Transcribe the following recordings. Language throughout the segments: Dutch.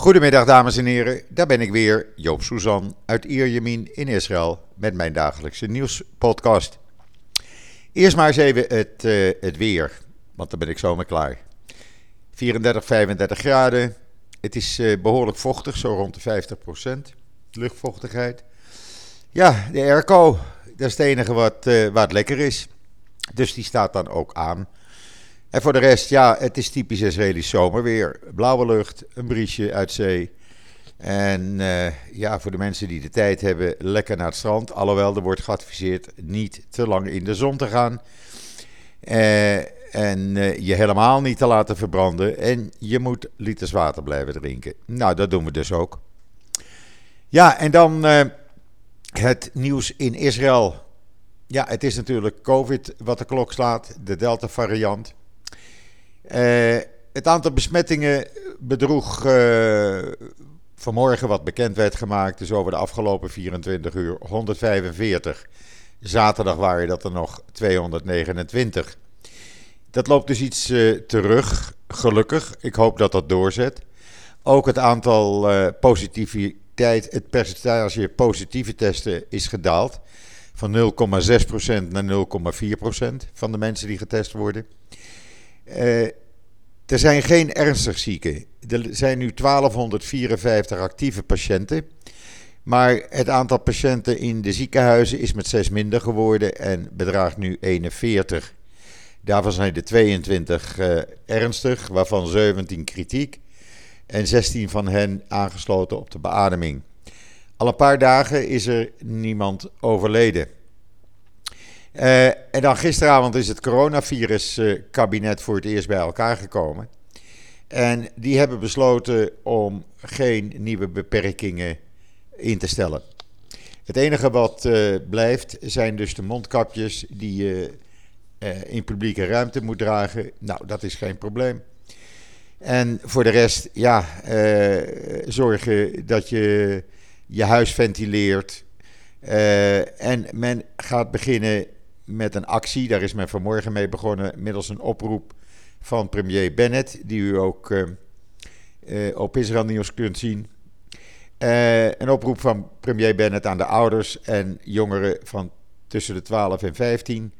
Goedemiddag dames en heren, daar ben ik weer, Joop Suzan uit Ierjemien in Israël met mijn dagelijkse nieuwspodcast. Eerst maar eens even het, uh, het weer, want dan ben ik zomaar klaar. 34, 35 graden, het is uh, behoorlijk vochtig, zo rond de 50% luchtvochtigheid. Ja, de airco, dat is het enige wat, uh, wat lekker is. Dus die staat dan ook aan. En voor de rest, ja, het is typisch Israëlisch zomerweer. Blauwe lucht, een briesje uit zee. En uh, ja, voor de mensen die de tijd hebben, lekker naar het strand. Alhoewel, er wordt geadviseerd niet te lang in de zon te gaan. Uh, en uh, je helemaal niet te laten verbranden. En je moet liters water blijven drinken. Nou, dat doen we dus ook. Ja, en dan het nieuws in Israël. Ja, het is natuurlijk COVID wat de klok slaat, de Delta-variant. Uh, het aantal besmettingen bedroeg uh, vanmorgen, wat bekend werd gemaakt, dus over de afgelopen 24 uur, 145. Zaterdag waren dat er nog 229. Dat loopt dus iets uh, terug, gelukkig. Ik hoop dat dat doorzet. Ook het aantal positiviteit, het percentage positieve testen is gedaald. Van 0,6% naar 0,4% van de mensen die getest worden. Uh, er zijn geen ernstig zieken. Er zijn nu 1254 actieve patiënten. Maar het aantal patiënten in de ziekenhuizen is met 6 minder geworden en bedraagt nu 41. Daarvan zijn er 22 uh, ernstig, waarvan 17 kritiek. En 16 van hen aangesloten op de beademing. Al een paar dagen is er niemand overleden. Uh, en dan gisteravond is het coronavirus-kabinet uh, voor het eerst bij elkaar gekomen. En die hebben besloten om geen nieuwe beperkingen in te stellen. Het enige wat uh, blijft zijn dus de mondkapjes die je in publieke ruimte moet dragen. Nou, dat is geen probleem. En voor de rest, ja, zorgen dat je je huis ventileert. en men gaat beginnen met een actie. Daar is men vanmorgen mee begonnen middels een oproep van premier Bennett, die u ook uh, uh, op Israël Nieuws kunt zien. Uh, een oproep van premier Bennett aan de ouders en jongeren van tussen de 12 en 15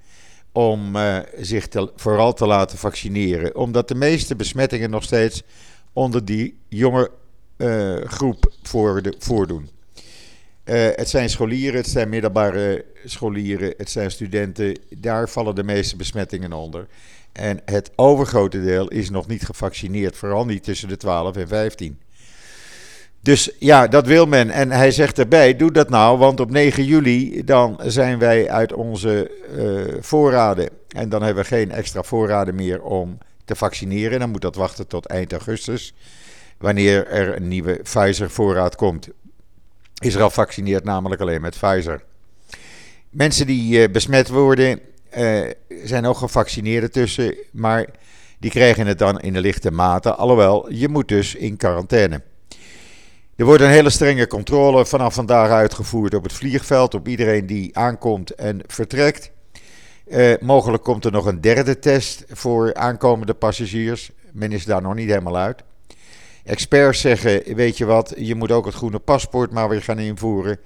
om zich te, vooral te laten vaccineren. Omdat de meeste besmettingen nog steeds onder die jonge groep voordoen. Uh, het zijn scholieren, het zijn middelbare scholieren, het zijn studenten. Daar vallen de meeste besmettingen onder. En het overgrote deel is nog niet gevaccineerd, vooral niet tussen de 12 en 15. Dus ja, dat wil men. En hij zegt erbij: doe dat nou, want op 9 juli dan zijn wij uit onze uh, voorraden. En dan hebben we geen extra voorraden meer om te vaccineren. Dan moet dat wachten tot eind augustus, wanneer er een nieuwe Pfizer-voorraad komt. Israël vaccineert namelijk alleen met Pfizer. Mensen die uh, besmet worden, uh, zijn ook gevaccineerd tussen, maar die krijgen het dan in de lichte mate. Alhoewel, je moet dus in quarantaine. Er wordt een hele strenge controle vanaf vandaag uitgevoerd op het vliegveld, op iedereen die aankomt en vertrekt. Uh, mogelijk komt er nog een derde test voor aankomende passagiers. Men is daar nog niet helemaal uit. Experts zeggen, weet je wat, je moet ook het groene paspoort maar weer gaan invoeren.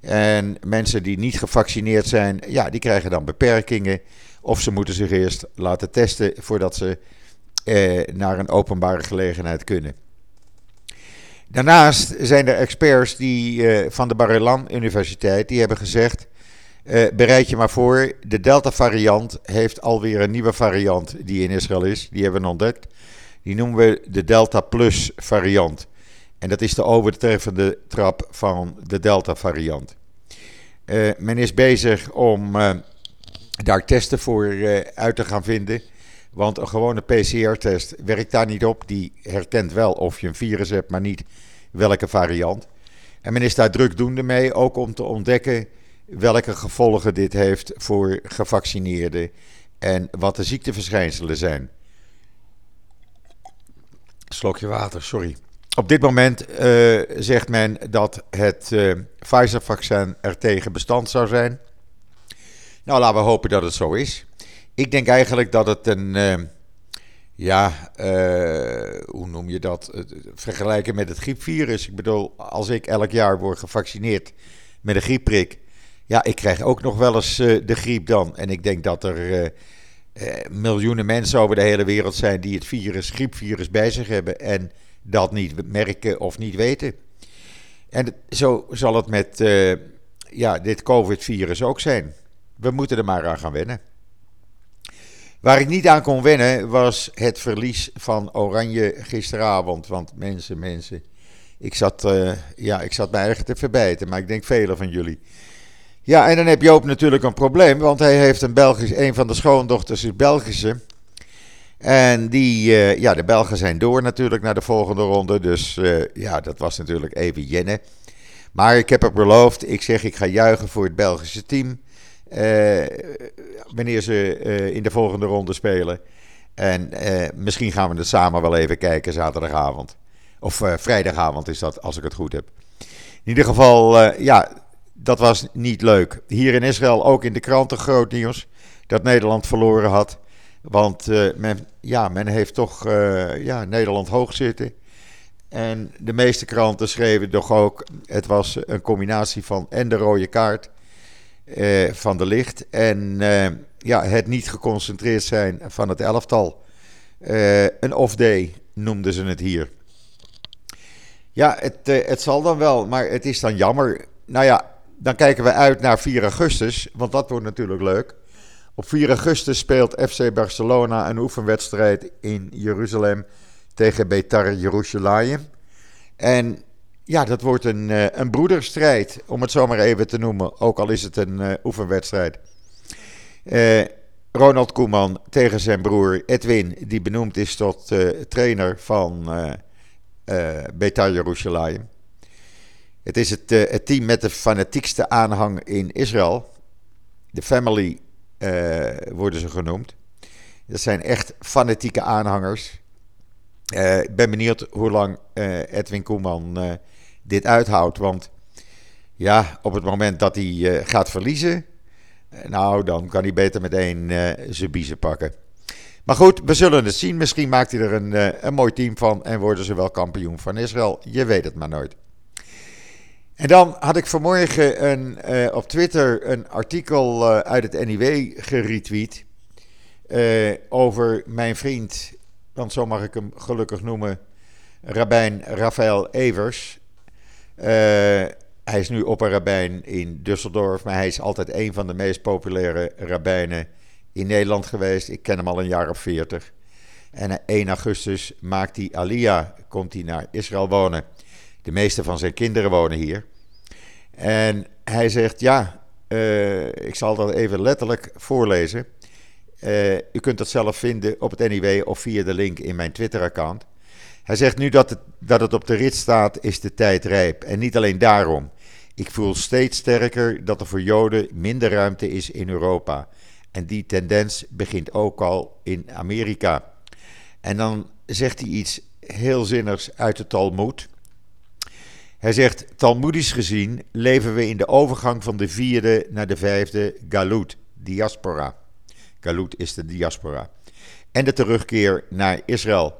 En mensen die niet gevaccineerd zijn, ja, die krijgen dan beperkingen. Of ze moeten zich eerst laten testen voordat ze eh, naar een openbare gelegenheid kunnen. Daarnaast zijn er experts die, eh, van de Bar Universiteit die hebben gezegd: eh, bereid je maar voor, de Delta-variant heeft alweer een nieuwe variant die in Israël is. Die hebben we ontdekt. Die noemen we de Delta Plus variant. En dat is de overtreffende trap van de Delta variant. Uh, men is bezig om uh, daar testen voor uh, uit te gaan vinden. Want een gewone PCR-test werkt daar niet op. Die herkent wel of je een virus hebt, maar niet welke variant. En men is daar drukdoende mee, ook om te ontdekken welke gevolgen dit heeft voor gevaccineerden en wat de ziekteverschijnselen zijn. Slokje water, sorry. Op dit moment uh, zegt men dat het uh, Pfizer-vaccin er tegen bestand zou zijn. Nou, laten we hopen dat het zo is. Ik denk eigenlijk dat het een, uh, ja, hoe noem je dat eh, vergelijken met het griepvirus. Ik bedoel, als ik elk jaar word gevaccineerd met een griepprik, ja, ik krijg ook nog wel eens de griep dan. En ik denk dat er miljoenen mensen over de hele wereld zijn die het virus, griepvirus bij zich hebben en dat niet merken of niet weten. En zo zal het met ja, dit COVID-virus ook zijn. We moeten er maar aan gaan wennen. Waar ik niet aan kon wennen was het verlies van Oranje gisteravond. Want mensen, mensen, ik zat, uh, ja, ik zat mij erg te verbijten, maar ik denk velen van jullie. Ja, en dan heb Joop natuurlijk een probleem, want hij heeft een Belgisch, een van de schoondochters is Belgische. En die, uh, ja, de Belgen zijn door natuurlijk naar de volgende ronde. Dus uh, ja, dat was natuurlijk even jennen. Maar ik heb er beloofd, ik zeg ik ga juichen voor het Belgische team. Uh, wanneer ze in de volgende ronde spelen. En misschien gaan we het samen wel even kijken zaterdagavond. Of vrijdagavond is dat, als ik het goed heb. In ieder geval, ja, dat was niet leuk. Hier in Israël ook in de kranten groot nieuws dat Nederland verloren had. Want men, ja, men heeft toch ja, Nederland hoog zitten. En de meeste kranten schreven toch ook, het was een combinatie van en de rode kaart uh, van de licht en ja, het niet geconcentreerd zijn van het elftal. Een off-day noemden ze het hier. Ja, het, het zal dan wel, maar het is dan jammer. Nou ja, dan kijken we uit naar 4 augustus, want dat wordt natuurlijk leuk. Op 4 augustus speelt FC Barcelona een oefenwedstrijd in Jeruzalem tegen Betar Jerusalem. En ja, dat wordt een, uh, een broederstrijd, om het zo maar even te noemen. Ook al is het een uh, oefenwedstrijd. Uh, Ronald Koeman tegen zijn broer Edwin, die benoemd is tot trainer van Betar Jerusalem. Het is het, het, team met de fanatiekste aanhang in Israël. De Family worden ze genoemd. Dat zijn echt fanatieke aanhangers. ik ben benieuwd hoe lang Edwin Koeman dit uithoudt. Want ja, op het moment dat hij gaat verliezen, nou, dan kan hij beter meteen zijn biezen pakken. Maar goed, we zullen het zien. Misschien maakt hij er een, een mooi team van en worden ze wel kampioen van Israël. Je weet het maar nooit. En dan had ik vanmorgen een, op Twitter een artikel uit het NIW geretweet. over mijn vriend, want zo mag ik hem gelukkig noemen, Rabijn Rafael Evers. Hij is nu opperrabijn in Düsseldorf, maar hij is altijd een van de meest populaire rabbijnen in Nederland geweest. Ik ken hem al een jaar of veertig. En 1 augustus maakt hij Aliyah, komt hij naar Israël wonen. De meeste van zijn kinderen wonen hier. En hij zegt, ja, uh, ik zal dat even letterlijk voorlezen. Uh, u kunt dat zelf vinden op het NIW of via de link in mijn Twitter-account. Hij zegt nu dat het, dat het op de rit staat, is de tijd rijp. En niet alleen daarom. Ik voel steeds sterker dat er voor Joden minder ruimte is in Europa. En die tendens begint ook al in Amerika. En dan zegt hij iets heel zinnigs uit de Talmud. Hij zegt: Talmudisch gezien leven we in de overgang van de vierde naar de vijfde Galut, diaspora. Galut is de diaspora. En de terugkeer naar Israël.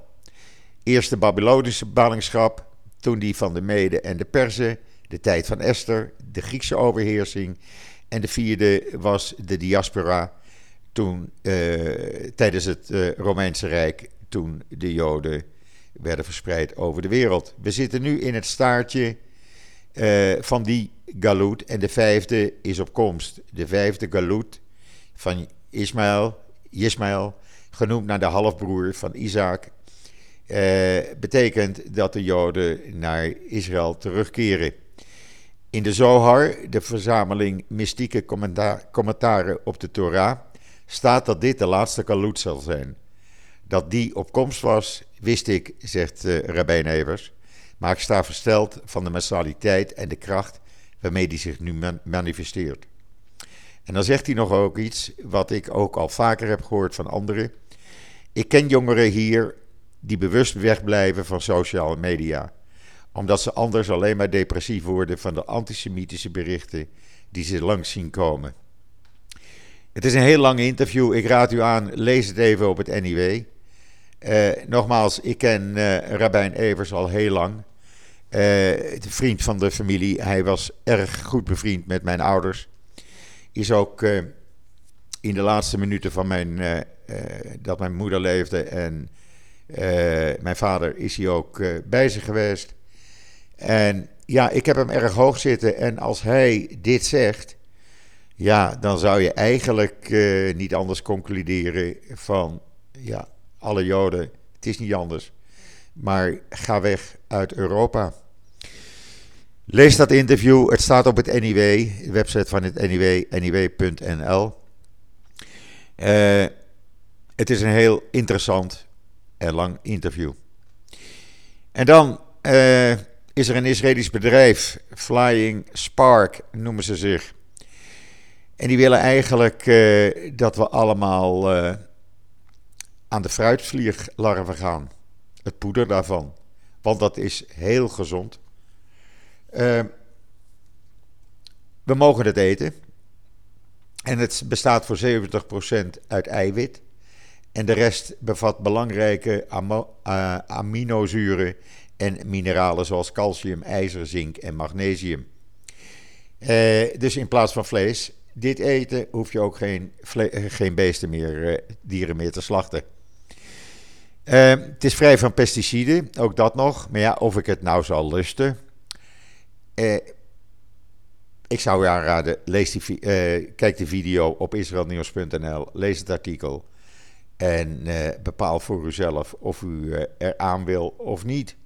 Eerst de Babylonische ballingschap, toen die van de Mede en de Perzen, de tijd van Esther, de Griekse overheersing. En de vierde was de diaspora, toen, uh, tijdens het uh, Romeinse Rijk, toen de Joden werden verspreid over de wereld. We zitten nu in het staartje uh, van die Galut en de vijfde is op komst. De vijfde Galut van Ismaël, Ismaël genoemd naar de halfbroer van Isaac uh, betekent dat de Joden naar Israël terugkeren. In de Zohar, de verzameling mystieke commentaren op de Torah, staat dat dit de laatste kalut zal zijn. Dat die op komst was, wist ik, zegt uh, Rabijn Evers. Maar ik sta versteld van de massaliteit en de kracht waarmee die zich nu manifesteert. En dan zegt hij nog ook iets wat ik ook al vaker heb gehoord van anderen. Ik ken jongeren hier die bewust wegblijven van sociale media. Omdat ze anders alleen maar depressief worden van de antisemitische berichten die ze langs zien komen. Het is een heel lang interview. Ik raad u aan, lees het even op het NIW. Nogmaals, ik ken Rabijn Evers al heel lang. de vriend van de familie. Hij was erg goed bevriend met mijn ouders. Is ook in de laatste minuten van mijn, dat mijn moeder leefde en mijn vader is hij ook bij ze geweest. En ja, ik heb hem erg hoog zitten. En als hij dit zegt, ja, dan zou je eigenlijk niet anders concluderen van, ja, alle Joden, het is niet anders. Maar ga weg uit Europa. Lees dat interview, het staat op het NIW, de website van het NIW, niw.nl. Uh, het is een heel interessant en lang interview. En dan uh, is er een Israëlisch bedrijf, Flying Spark noemen ze zich. En die willen eigenlijk uh, dat we allemaal aan de fruitvlieglarven gaan. Het poeder daarvan. Want dat is heel gezond. Uh, we mogen het eten. En het bestaat voor 70% uit eiwit. En de rest bevat belangrijke aminozuren en mineralen zoals calcium, ijzer, zink en magnesium. Uh, dus in plaats van vlees, dit eten hoef je ook geen, eh, geen beesten meer, dieren meer te slachten. Uh, het is vrij van pesticiden, ook dat nog. Maar ja, of ik het nou zal lusten. ik zou je aanraden, lees die, kijk de video op israelnieuws.nl, lees het artikel. En bepaal voor uzelf of u er aan wil of niet.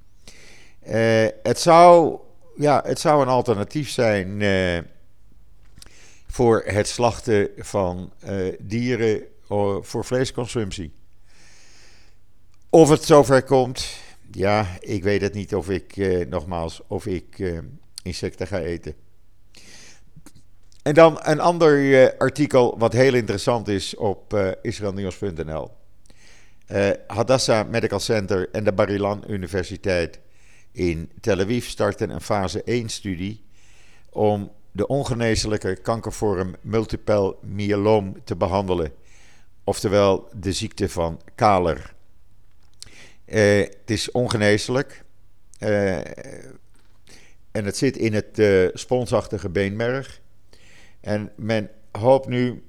Het, zou, ja, het zou een alternatief zijn voor het slachten van dieren voor vleesconsumptie. Of het zover komt, ja, ik weet het niet of ik, nogmaals, of ik insecten ga eten. En dan een ander artikel wat heel interessant is op israelnieuws.nl. Hadassah Medical Center en de Barilan Universiteit in Tel Aviv starten een fase 1-studie om de ongeneeslijke kankervorm multiple myeloom te behandelen, oftewel de ziekte van Kaler. Uh, het is ongeneeslijk uh, en het zit in het uh, sponsachtige beenmerg. En men hoopt nu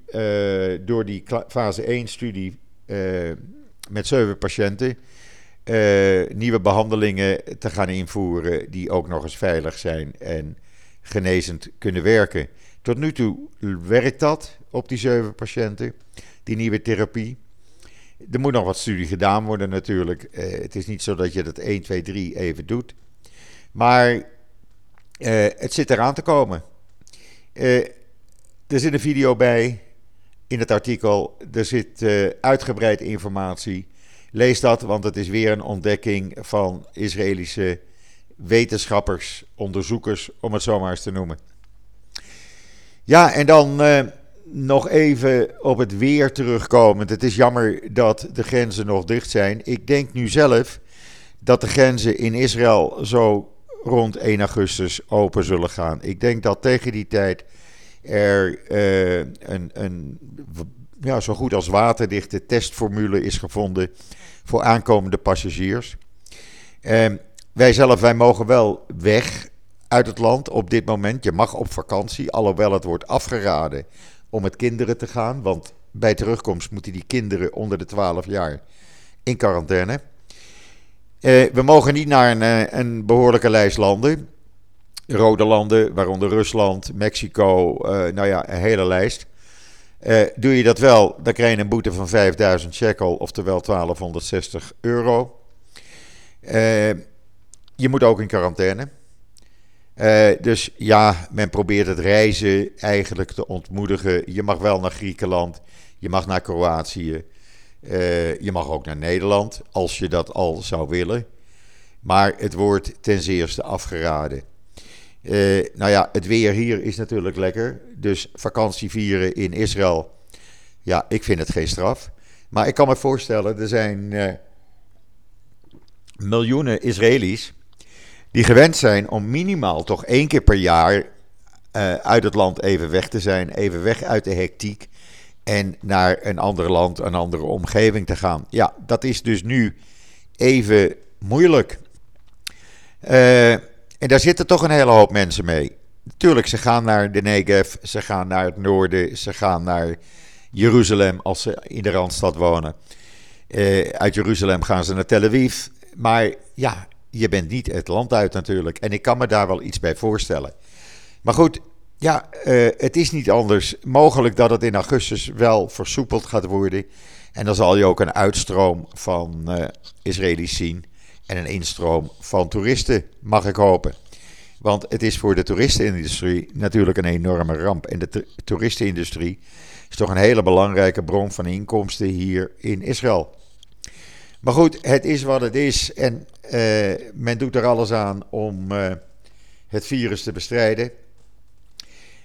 door die fase 1-studie met zeven patiënten nieuwe behandelingen te gaan invoeren die ook nog eens veilig zijn en genezend kunnen werken. Tot nu toe werkt dat op die zeven patiënten, die nieuwe therapie. Er moet nog wat studie gedaan worden natuurlijk. Uh, het is niet zo dat je dat 1, 2, 3 even doet. Maar uh, het zit eraan te komen. er zit een video bij in het artikel. Er zit uitgebreid informatie Lees dat, want het is weer een ontdekking van Israëlische wetenschappers, onderzoekers, om het zo maar eens te noemen. Ja, en dan nog even op het weer terugkomend. Het is jammer dat de grenzen nog dicht zijn. Ik denk nu zelf dat de grenzen in Israël zo rond 1 augustus open zullen gaan. Ik denk dat tegen die tijd er uh, een, een ja, zo goed als waterdichte testformule is gevonden voor aankomende passagiers. Uh, wij zelf, wij mogen wel weg uit het land op dit moment. Je mag op vakantie, alhoewel het wordt afgeraden om met kinderen te gaan. Want bij terugkomst moeten die kinderen onder de 12 jaar in quarantaine. Uh, we mogen niet naar een, eh, een, behoorlijke lijst landen. Rode landen, waaronder Rusland, Mexico, uh, nou ja, een hele lijst. Doe je dat wel, dan krijg je een boete van 5000 shekel, oftewel 1260 euro. Je moet ook in quarantaine. Uh, dus ja, men probeert het reizen eigenlijk te ontmoedigen. Je mag wel naar Griekenland, je mag naar Kroatië, je mag ook naar Nederland, als je dat al zou willen. Maar het wordt ten zeerste afgeraden. Uh, nou ja, het weer hier is natuurlijk lekker. Dus vakantie vieren in Israël, ja, ik vind het geen straf. Maar ik kan me voorstellen, er zijn miljoenen Israëli's die gewend zijn om minimaal toch één keer per jaar uh, uit het land even weg te zijn, even weg uit de hectiek. en naar een ander land, een andere omgeving te gaan. Ja, dat is dus nu even moeilijk. Uh, en daar zitten toch een hele hoop mensen mee. Tuurlijk, ze gaan naar de Negev, ze gaan naar het noorden, ze gaan naar Jeruzalem als ze in de Randstad wonen. Uh, uit Jeruzalem gaan ze naar Tel Aviv. Maar ja, je bent niet het land uit natuurlijk. En ik kan me daar wel iets bij voorstellen. Maar goed, ja, uh, het is niet anders. Mogelijk dat het in augustus wel versoepeld gaat worden. En dan zal je ook een uitstroom van uh, Israëli's zien. En een instroom van toeristen, mag ik hopen. Want het is voor de toeristenindustrie natuurlijk een enorme ramp. En de toeristenindustrie is toch een hele belangrijke bron van inkomsten hier in Israël. Maar goed, het is wat het is. En uh, men doet er alles aan om uh, het virus te bestrijden.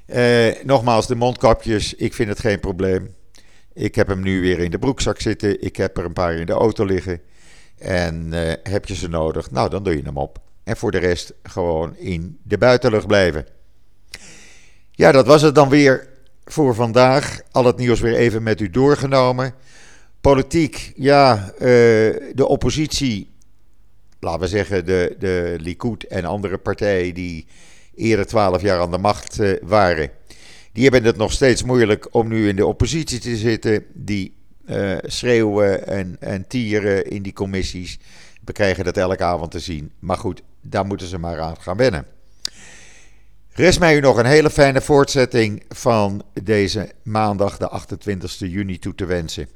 Uh, nogmaals, de mondkapjes, ik vind het geen probleem. Ik heb hem nu weer in de broekzak zitten. Ik heb er een paar in de auto liggen. En heb je ze nodig? Nou, dan doe je hem op. En voor de rest gewoon in de buitenlucht blijven. Ja, dat was het dan weer voor vandaag. Al het nieuws weer even met u doorgenomen. Politiek, ja, de oppositie, laten we zeggen de, de Likud en andere partijen die eerder twaalf jaar aan de macht uh, waren, die hebben het nog steeds moeilijk om nu in de oppositie te zitten. Die uh, schreeuwen en, en tieren in die commissies. We krijgen dat elke avond te zien. Maar goed, daar moeten ze maar aan gaan wennen. Rest mij u nog een hele fijne voortzetting van deze maandag, de 28 juni, toe te wensen.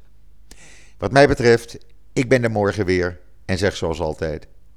Wat mij betreft, ik ben er morgen weer en zeg zoals altijd: